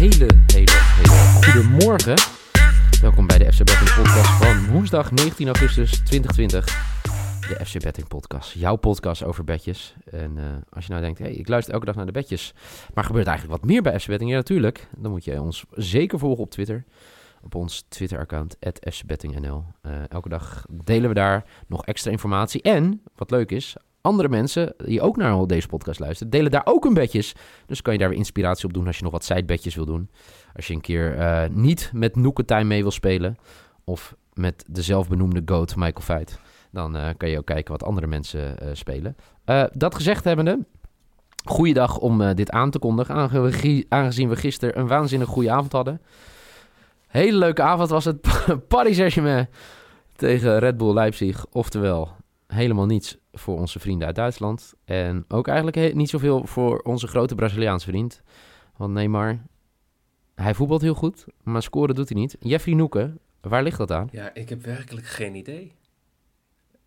Hele, hele, hele goede morgen. Welkom bij de FC Betting Podcast van woensdag 19 augustus 2020. De FC Betting Podcast, jouw podcast over betjes. En eh, als je nou denkt, hey, ik luister elke dag naar de betjes, maar gebeurt eigenlijk wat meer bij FC Betting? Ja, natuurlijk. Dan moet je ons zeker volgen op Twitter. Op ons Twitter-account, fcbettingnl. Uh, elke dag delen we daar nog extra informatie. En, wat leuk is, andere mensen die ook naar deze podcast luisteren, delen daar ook hun bedjes. Dus kan je daar weer inspiratie op doen als je nog wat sidebedjes wil doen. Als je een keer uh, niet met Noekentime mee wil spelen. Of met de zelfbenoemde GOAT Michael Feit. Dan uh, kan je ook kijken wat andere mensen uh, spelen. dat gezegd hebbende, goeiedag om dit aan te kondigen. Aangezien we gisteren een waanzinnig goede avond hadden. Hele leuke avond was het Paris Saint-Germain tegen Red Bull Leipzig. Oftewel, helemaal niets voor onze vrienden uit Duitsland. En ook eigenlijk niet zoveel voor onze grote Braziliaanse vriend. Want Neymar, hij voetbalt heel goed, maar scoren doet hij niet. Jeffrey Noeken, waar ligt dat aan? Ja, ik heb werkelijk geen idee.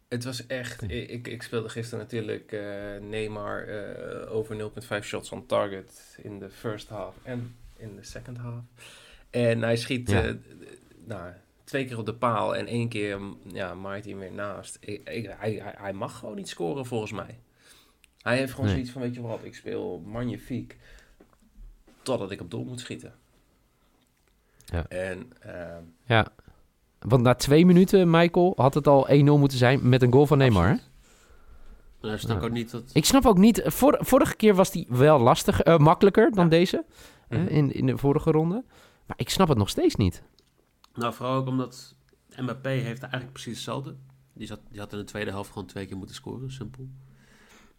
Het was echt... Ik, ik speelde gisteren natuurlijk uh, Neymar uh, over 0,5 shots on target in de first half en in de second half. En hij schiet ja. uh, nou, twee keer op de paal en één keer ja, maait hij hem weer naast. Ik, ik, hij, hij, hij, mag gewoon niet scoren volgens mij. Hij heeft gewoon nee. zoiets van, weet je wat, ik speel magnifiek totdat ik op doel moet schieten. Ja. En, uh, ja. Want na twee minuten, Michael, had het al 1-0 moeten zijn met een goal van Neymar. Hè? Nou, snap ik ook niet dat... Ik snap ook niet... Vor, vorige keer was die wel lastig, uh, makkelijker dan ja. deze. Mm -hmm. in, in de vorige ronde. Maar ik snap het nog steeds niet. Nou, vooral ook omdat Mbappé heeft eigenlijk precies hetzelfde. Die, zat, die had in de tweede helft gewoon twee keer moeten scoren, simpel.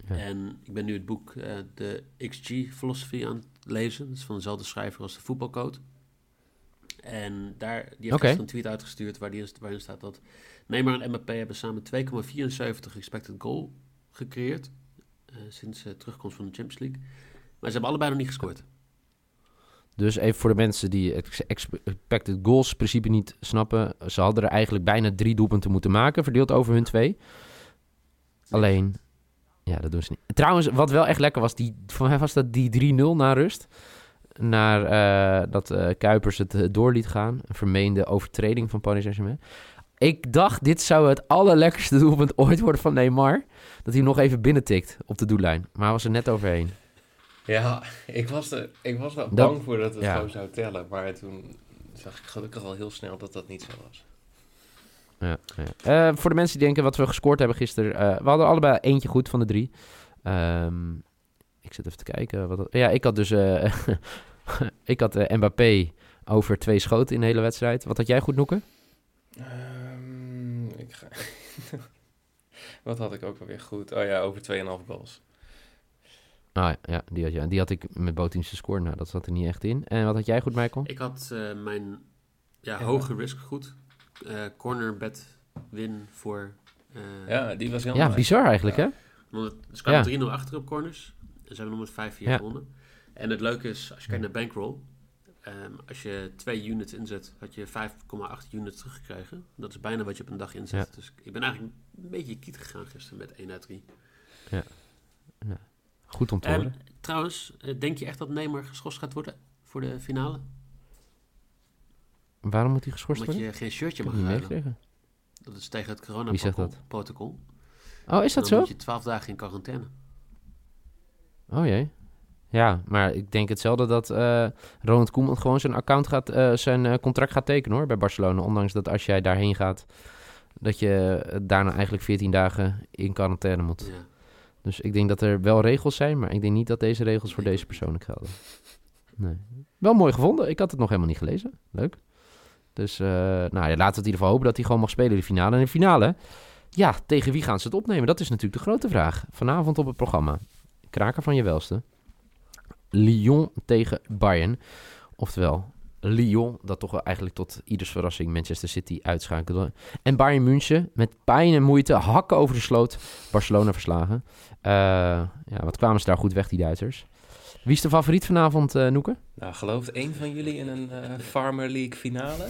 Ja. En ik ben nu het boek uh, de XG Philosophy aan het lezen. Dat is van dezelfde schrijver als de voetbalcode. En daar, die heeft okay. een tweet uitgestuurd waar die, waarin staat dat Neymar en Mbappé hebben samen 2,74 expected goal gecreëerd. Uh, sinds uh, terugkomst van de Champions League. Maar ze hebben allebei nog niet gescoord. Dus even voor de mensen die het expected goals principe niet snappen. Ze hadden er eigenlijk bijna drie doelpunten moeten maken, verdeeld over hun twee. Alleen, ja, dat doen ze niet. Trouwens, wat wel echt lekker was, die, voor mij was dat die 3-0 na rust. Naar uh, dat uh, Kuipers het uh, door liet gaan. Een vermeende overtreding van Paris Saint-Germain. Ik dacht, dit zou het allerlekkerste doelpunt ooit worden van Neymar. Dat hij nog even binnentikt op de doellijn. Maar hij was er net overheen. Ja, ik was er, ik was er bang voor dat het ja. gewoon zou tellen. Maar toen zag ik gelukkig al heel snel dat dat niet zo was. Ja, ja. Uh, voor de mensen die denken wat we gescoord hebben gisteren. Uh, we hadden allebei eentje goed van de drie. Um, ik zit even te kijken. Wat dat, ja, ik had dus uh, ik had, Mbappé over twee schoten in de hele wedstrijd. Wat had jij goed, Noeken? Um, ik ga... wat had ik ook alweer goed? Oh ja, over 2,5 goals. Ah ja, die had, ja, die had ik met bootteams gescoord. Nou, dat zat er niet echt in. En wat had jij goed, Michael? Ik had uh, mijn ja, hoge risk goed. Uh, corner bet win voor... Uh, ja, die was heel Ja, mooi. bizar eigenlijk, ja. hè? Want ze kwamen ja. 3-0 achter op corners. En ze hebben nog met 5-4 ja. gewonnen. En het leuke is, als je kijkt naar bankroll... Um, als je twee units inzet, had je 5,8 units teruggekregen. Dat is bijna wat je op een dag inzet. Ja. Dus ik ben eigenlijk een beetje kiet gegaan gisteren met 1 uit 3. Ja. ja. Goed om te horen. En, trouwens, denk je echt dat Neymar geschorst gaat worden voor de finale? Waarom moet hij geschorst Omdat worden? je geen shirtje mag ruilen. Dat is tegen het corona-protocol. Oh, is dat dan zo? moet je 12 dagen in quarantaine. Oh jee. Ja, maar ik denk hetzelfde dat uh, Ronald Koeman gewoon zijn account gaat, uh, zijn uh, contract gaat tekenen hoor, bij Barcelona. Ondanks dat als jij daarheen gaat, dat je daarna eigenlijk 14 dagen in quarantaine moet. Ja. Dus ik denk dat er wel regels zijn, maar ik denk niet dat deze regels voor deze persoonlijk gelden. Nee. Wel mooi gevonden. Ik had het nog helemaal niet gelezen. Leuk. Dus uh, nou, ja, laten we het in ieder geval hopen dat hij gewoon mag spelen in de finale. En in de finale, ja, tegen wie gaan ze het opnemen? Dat is natuurlijk de grote vraag. Vanavond op het programma. Kraker van je welste. Lyon tegen Bayern. Oftewel, Lyon, dat toch wel eigenlijk tot ieders verrassing Manchester City uitschakelde. En Bayern München met pijn en moeite, hakken over de sloot, Barcelona verslagen. Uh, ja, wat kwamen ze daar goed weg, die Duitsers. Wie is de favoriet vanavond, uh, Noeke? Nou, gelooft één van jullie in een uh, Farmer League finale?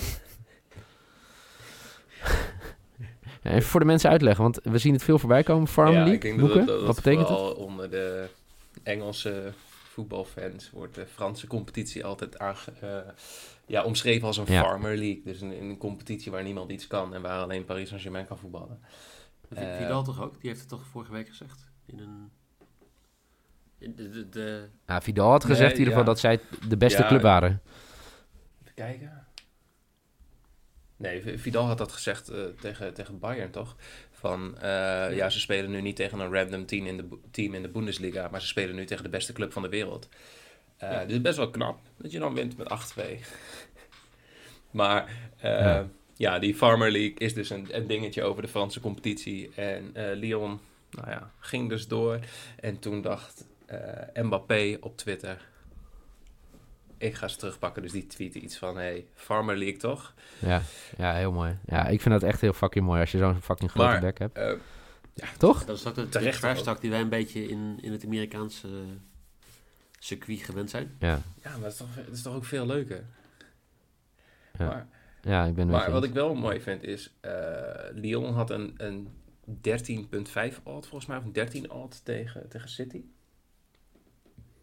Even voor de mensen uitleggen, want we zien het veel voorbij komen. Farmer ja, League, ik denk Noeke, dat, dat, dat wat betekent het? onder de Engelse voetbalfans wordt de Franse competitie altijd aange, uh, ja, omschreven als een Ja. Farmer League. Dus een, een competitie waar niemand iets kan en waar alleen Paris Saint-Germain kan voetballen. Eh, Vidal toch ook? Die heeft het toch vorige week gezegd? In een... In de, de, de- Ja, Vidal had gezegd Nee, in ieder ja. geval dat zij de beste Ja, club waren. Even kijken. Nee, Vidal had dat gezegd eh, tegen, tegen Bayern, toch? Van, eh, ja, ze spelen nu niet tegen een random team in, de, team in de Bundesliga, maar ze spelen nu tegen de beste club van de wereld. Ja. Dit is best wel knap, dat je dan wint met 8-2. maar eh, Ja. ja. die Farmer League is dus een, een dingetje over de Franse competitie. En Lyon, nou ja, ging dus door. En toen dacht Mbappé op Twitter... Ik ga ze terugpakken. Dus die tweette iets van... Hey, Farmer League toch? Ja, ja, heel mooi. Ja, ik vind dat echt heel fucking mooi als je zo'n fucking grote Maar- bek hebt. Eh, Toch? dat is ook de, de Terecht trashtalk die wij een beetje in, in het Amerikaanse circuit gewend zijn. Ja, ja, maar dat is, toch, dat is toch ook veel leuker. Ja, Maar, ja ik ben het maar wat ik wel mooi vind is... eh, Lyon had een, een 13.5 odd volgens mij. Of een 13 odd tegen, tegen City.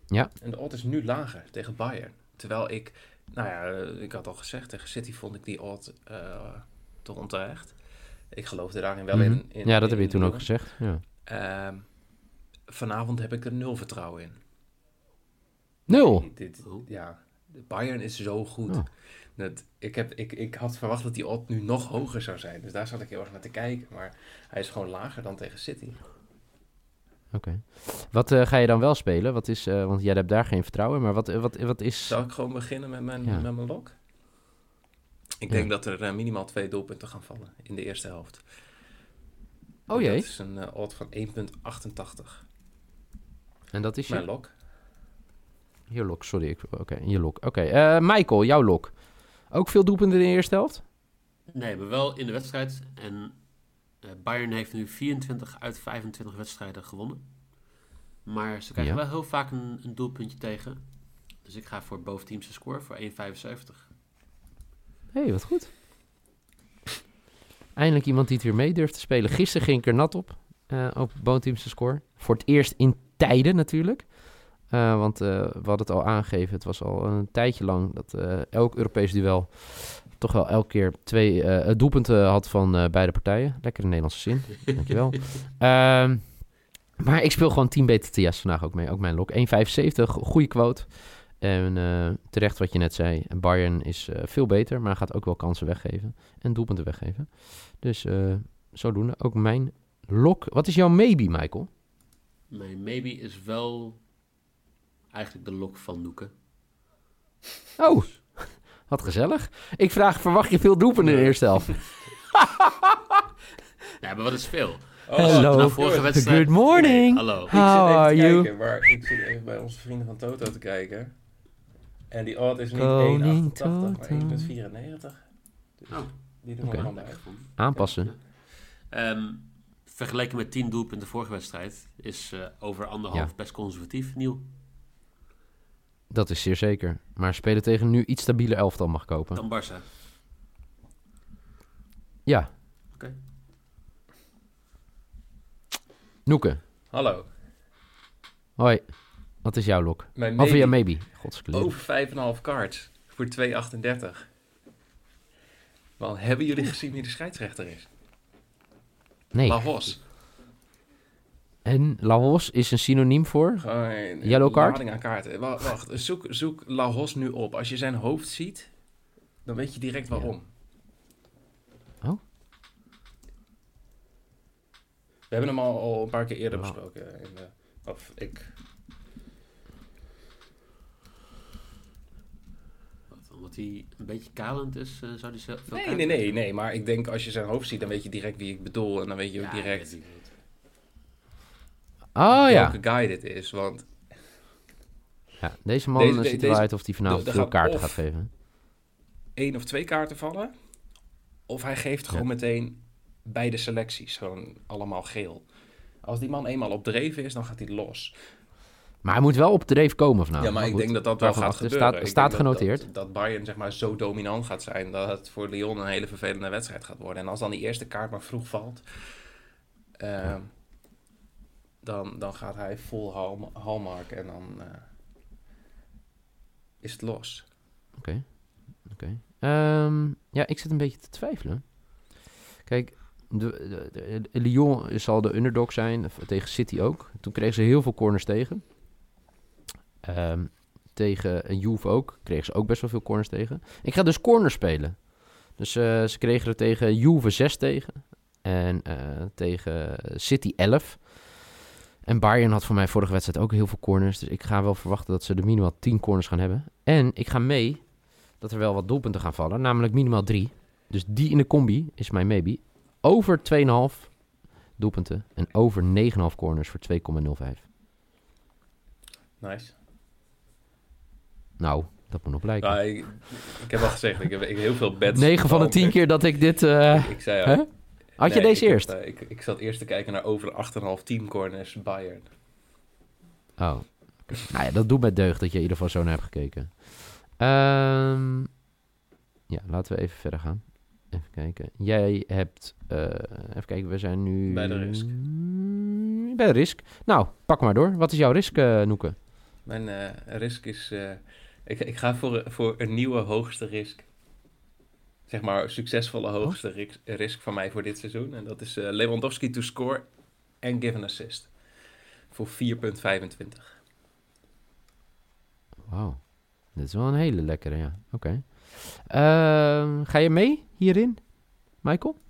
Ja. En de odd is nu lager tegen Bayern. Terwijl ik... Nou ja, eh, ik had al gezegd... Tegen City vond ik die odd eh toch onterecht. Ik geloofde daarin wel Mhm. in, in... Ja, dat heb je toen ook gezegd. Ja. Ehm, vanavond heb ik er nul vertrouwen in. Nul. Dit, ja, Bayern is zo goed. Oh. Dat, ik, heb, ik, ik had verwacht dat die odd nu nog hoger zou zijn. Dus daar zat ik heel erg naar te kijken. Maar hij is gewoon lager dan tegen City. Oké. Wat eh, ga je dan wel spelen? Wat is, eh, want jij hebt daar geen vertrouwen in, maar wat, wat, wat is... Zal ik gewoon beginnen met mijn, Ja. met mijn lok? Ik Ja. denk dat er eh, minimaal twee doelpunten gaan vallen in de eerste helft. Oh jee, Dat is een eh, odd van 1,88. en dat is Mijn je, lok. je lok, sorry. ik- Oké, je lok. Oké, eh, Michael, jouw lok. Ook veel doelpunten in de eerste helft? Nee, maar wel in de wedstrijd. En eh, Bayern heeft nu 24 uit 25 wedstrijden gewonnen. Maar ze krijgen Ja. wel heel vaak een, een doelpuntje tegen. Dus ik ga voor boventeamse score voor 1,75. Hé, hey, wat goed. Eindelijk iemand die het weer mee durft te spelen. Gisteren ging ik er nat op, eh, op Boonteamse score. Voor het eerst in tijden natuurlijk. Eh, want eh, we hadden het al aangegeven, het was al een tijdje lang dat eh, elk Europees duel toch wel elke keer twee eh, doelpunten had van eh, beide partijen. Lekker in Nederlandse zin, dankjewel. Ehm maar ik speel gewoon Team BTTS vandaag ook mee, ook mijn lok. 1,75, goede quote. En eh, terecht wat je net zei, Bayern is eh, veel beter, maar gaat ook wel kansen weggeven en doelpunten weggeven. Dus eh zodoende ook mijn lok. Wat is jouw maybe, Michael? Mijn maybe is wel eigenlijk de lok van Noeken. Oh, wat gezellig. Ik vraag, verwacht je veel doelpunten in de eerste helft? Ja, maar wat is veel? Hello. Nou, vorige wedstrijd... Good morning. Hallo. Ik How zit even are te you? kijken, maar ik zit even bij onze vrienden van Toto te kijken. En die odd is niet 1,88, Koning maar Toto. 1,94. Dus Oh. die doen Oké. we allemaal bij. Aanpassen. Ehm, vergeleken met 10 doelpunten vorige wedstrijd is eh, over anderhalf Ja. best conservatief nieuw. Dat is zeer zeker. Maar spelen tegen nu iets stabieler elftal mag kopen. Dan Barça. Ja. Oké. Noeke, Hallo, hoi. Wat is jouw lok? mijn Of ja, maybe maybe. Godskleur. over 5,5 cards voor 2,38. Want hebben jullie gezien wie de scheidsrechter is? Nee. La Hos. En Laos is een synoniem voor? Yellow card? lading aan kaarten. Wa- Wacht, zoek, zoek La Hos nu op. Als je zijn hoofd ziet, dan weet je direct waarom. Oh. We hebben hem al, al een paar keer eerder besproken. In de, of ik. Omdat hij een beetje kalend is, eh, zou hij zelf Nee, nee, nee, nee. Maar ik denk als je zijn hoofd ziet, dan weet je direct wie ik bedoel. En dan weet je ook Ja, direct Oh ja. guy dit is. Want Ja, deze man Deze- eh, de- ziet eruit of hij vanavond er veel gaat kaarten gaat geven. Eén of twee kaarten vallen. Of hij geeft gewoon meteen beide selecties. Gewoon allemaal geel. Als die man eenmaal op dreven is, dan gaat hij los. Maar hij moet wel op de dreef komen vanavond. ja, maar ik denk dat dat wel gaat achter gebeuren. Staat, staat genoteerd. Dat, dat Bayern zeg maar, zo dominant gaat zijn dat het voor Lyon een hele vervelende wedstrijd gaat worden. En als dan die eerste kaart maar vroeg valt, ehm, dan, dan gaat hij vol hal, halmark en dan eh, is het los. Oké. Oké. Ehm, ja, ik zit een beetje te twijfelen. Kijk, de, Lyon zal de underdog zijn, tegen City ook. Toen kregen ze heel veel corners tegen. Ehm, tegen Juve ook, kregen ze ook best wel veel corners tegen. Ik ga dus corners spelen. Dus eh, ze kregen er tegen Juve 6 tegen. En eh, tegen City 11. En Bayern had voor mij vorige wedstrijd ook heel veel corners. Dus ik ga wel verwachten dat ze er minimaal 10 corners gaan hebben. En ik ga mee dat er wel wat doelpunten gaan vallen. Namelijk minimaal 3. Dus die in de combi is mijn maybe. Over 2,5 doelpunten. En over 9,5 corners voor 2,05. Nice. Nou, dat moet nog blijken. Ja, ik, ik heb al gezegd, ik heb, ik heb heel veel bets. 9 van de 10 behalve- keer dat ik dit... eh, Ik zei hè? Had je deze ik eerst? eh, ik, ik zat eerst te kijken naar over 8,5 team corners Bayern. Oh. nou ja, dat doet mij deugd dat je in ieder geval zo naar hebt gekeken. Ehm, ja, laten we even verder gaan. Even kijken. Jij hebt... eh, even kijken, we zijn nu... Bij de risk. Bij de risk. Nou, pak maar door. Wat is jouw risk, eh Noeke? Mijn risk is... ik, ik ga voor, voor een nieuwe hoogste risk. Zeg maar succesvolle hoogste risk, risk van mij voor dit seizoen. En dat is eh, Lewandowski to score en give an assist. Voor 4,25. Wauw. Dit is wel een hele lekkere, ja. Oké. Ehm, ga je mee hierin, Michael?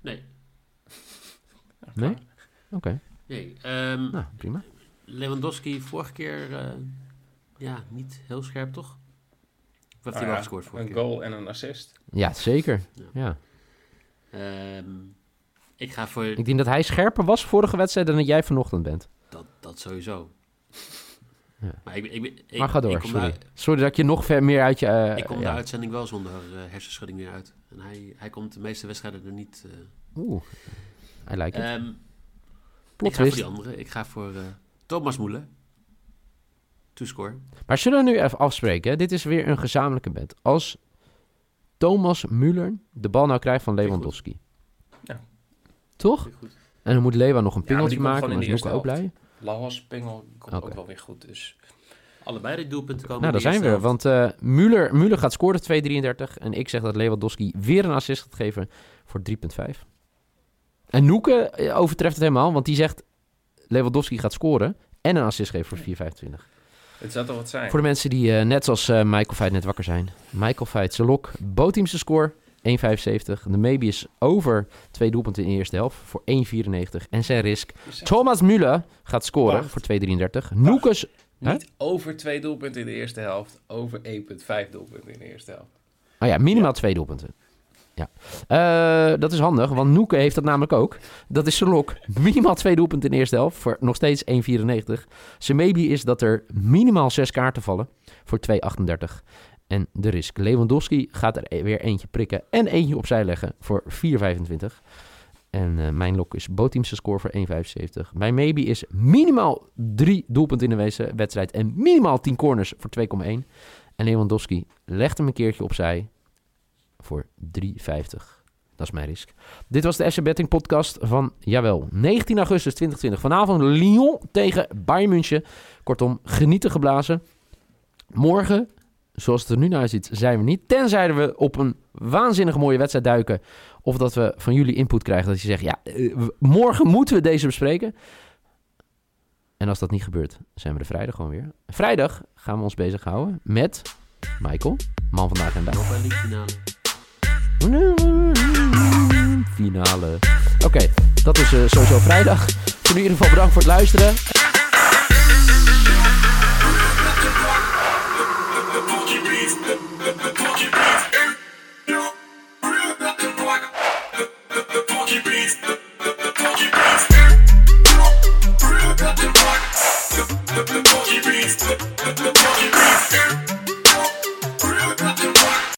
Nee. Nee? Oké. Nee. ehm, Nou, prima. Lewandowski vorige keer eh, ja, niet heel scherp, toch? Of heeft hij Nou wel gescoord vorige Een keer? goal en een assist. Ja, zeker. Ja. Ja. Ehm, ik ga voor Ik denk dat hij scherper was vorige wedstrijd dan dat jij vanochtend bent. dat, dat sowieso. Ja. Maar ik, ik, ik, maar ga door, sorry. dat ik je nog ver meer uit je... eh, ik kom ja. de uitzending wel zonder eh, hersenschudding weer uit. En hij, hij komt de meeste wedstrijden er niet... eh Oeh, I like it. ehm, ik ga voor die andere. Ik ga voor eh, Thomas Moele. Maar zullen we nu even afspreken? Hè? Dit is weer een gezamenlijke bed. Als Thomas Müller de bal nou krijgt van Lewandowski. Ja. Toch? En dan moet Lewa nog een Ja, maar die pingeltje maken, maar in is ook blij. Lahos Pingel komt ook wel weer goed. Dus Allebei de doelpunten komen Nou, daar zijn we. helft. Want eh Müller, Müller gaat scoren 2,33. En ik zeg dat Lewandowski weer een assist gaat geven voor 3,5. En Noeke eh, overtreft het helemaal, want die zegt Lewandowski gaat scoren en een assist geven voor 4,25. Het zou toch wat zijn? Voor de mensen die eh, net zoals eh, Michael Feit net wakker zijn. Michael Feit, zijn lok, bootteamse score 1,75. De maybe is over twee doelpunten in de eerste helft voor 1,94. En zijn risk. Thomas Müller gaat scoren Wacht. voor 2,33. Noekes? Niet over twee doelpunten in de eerste helft. Over 1,5 doelpunten in de eerste helft. oh ja, minimaal twee doelpunten. Ja. Eh, dat is handig, want Noeke heeft dat namelijk ook. Dat is zijn lok. Minimaal twee doelpunten in de eerste helft voor nog steeds 1,94. Zijn maybe is dat er minimaal zes kaarten vallen voor 2,38. En de risk. Lewandowski gaat er e- weer eentje prikken en eentje opzij leggen voor 4,25. En eh, mijn lok is bootteamse score voor 1,75. Mijn maybe is minimaal drie doelpunten in de wedstrijd en minimaal 10 corners voor 2,1. En Lewandowski legt hem een keertje opzij voor 3,50. Dat is mijn risk. Dit was de FC Betting podcast van, jawel, 19 augustus 2020. Vanavond Lyon tegen Bayern München. Kortom, genieten geblazen. Morgen, zoals het er nu naar uitziet, zijn we niet. Tenzij we op een waanzinnig mooie wedstrijd duiken. Of dat we van jullie input krijgen dat je zegt, ja, eh, morgen moeten we deze bespreken. En als dat niet gebeurt, zijn we de vrijdag gewoon weer. Vrijdag gaan we ons bezighouden met Michael, man vandaag en dag. Finale. Oké, dat is eh, sowieso vrijdag. Voor in ieder geval bedankt voor het luisteren.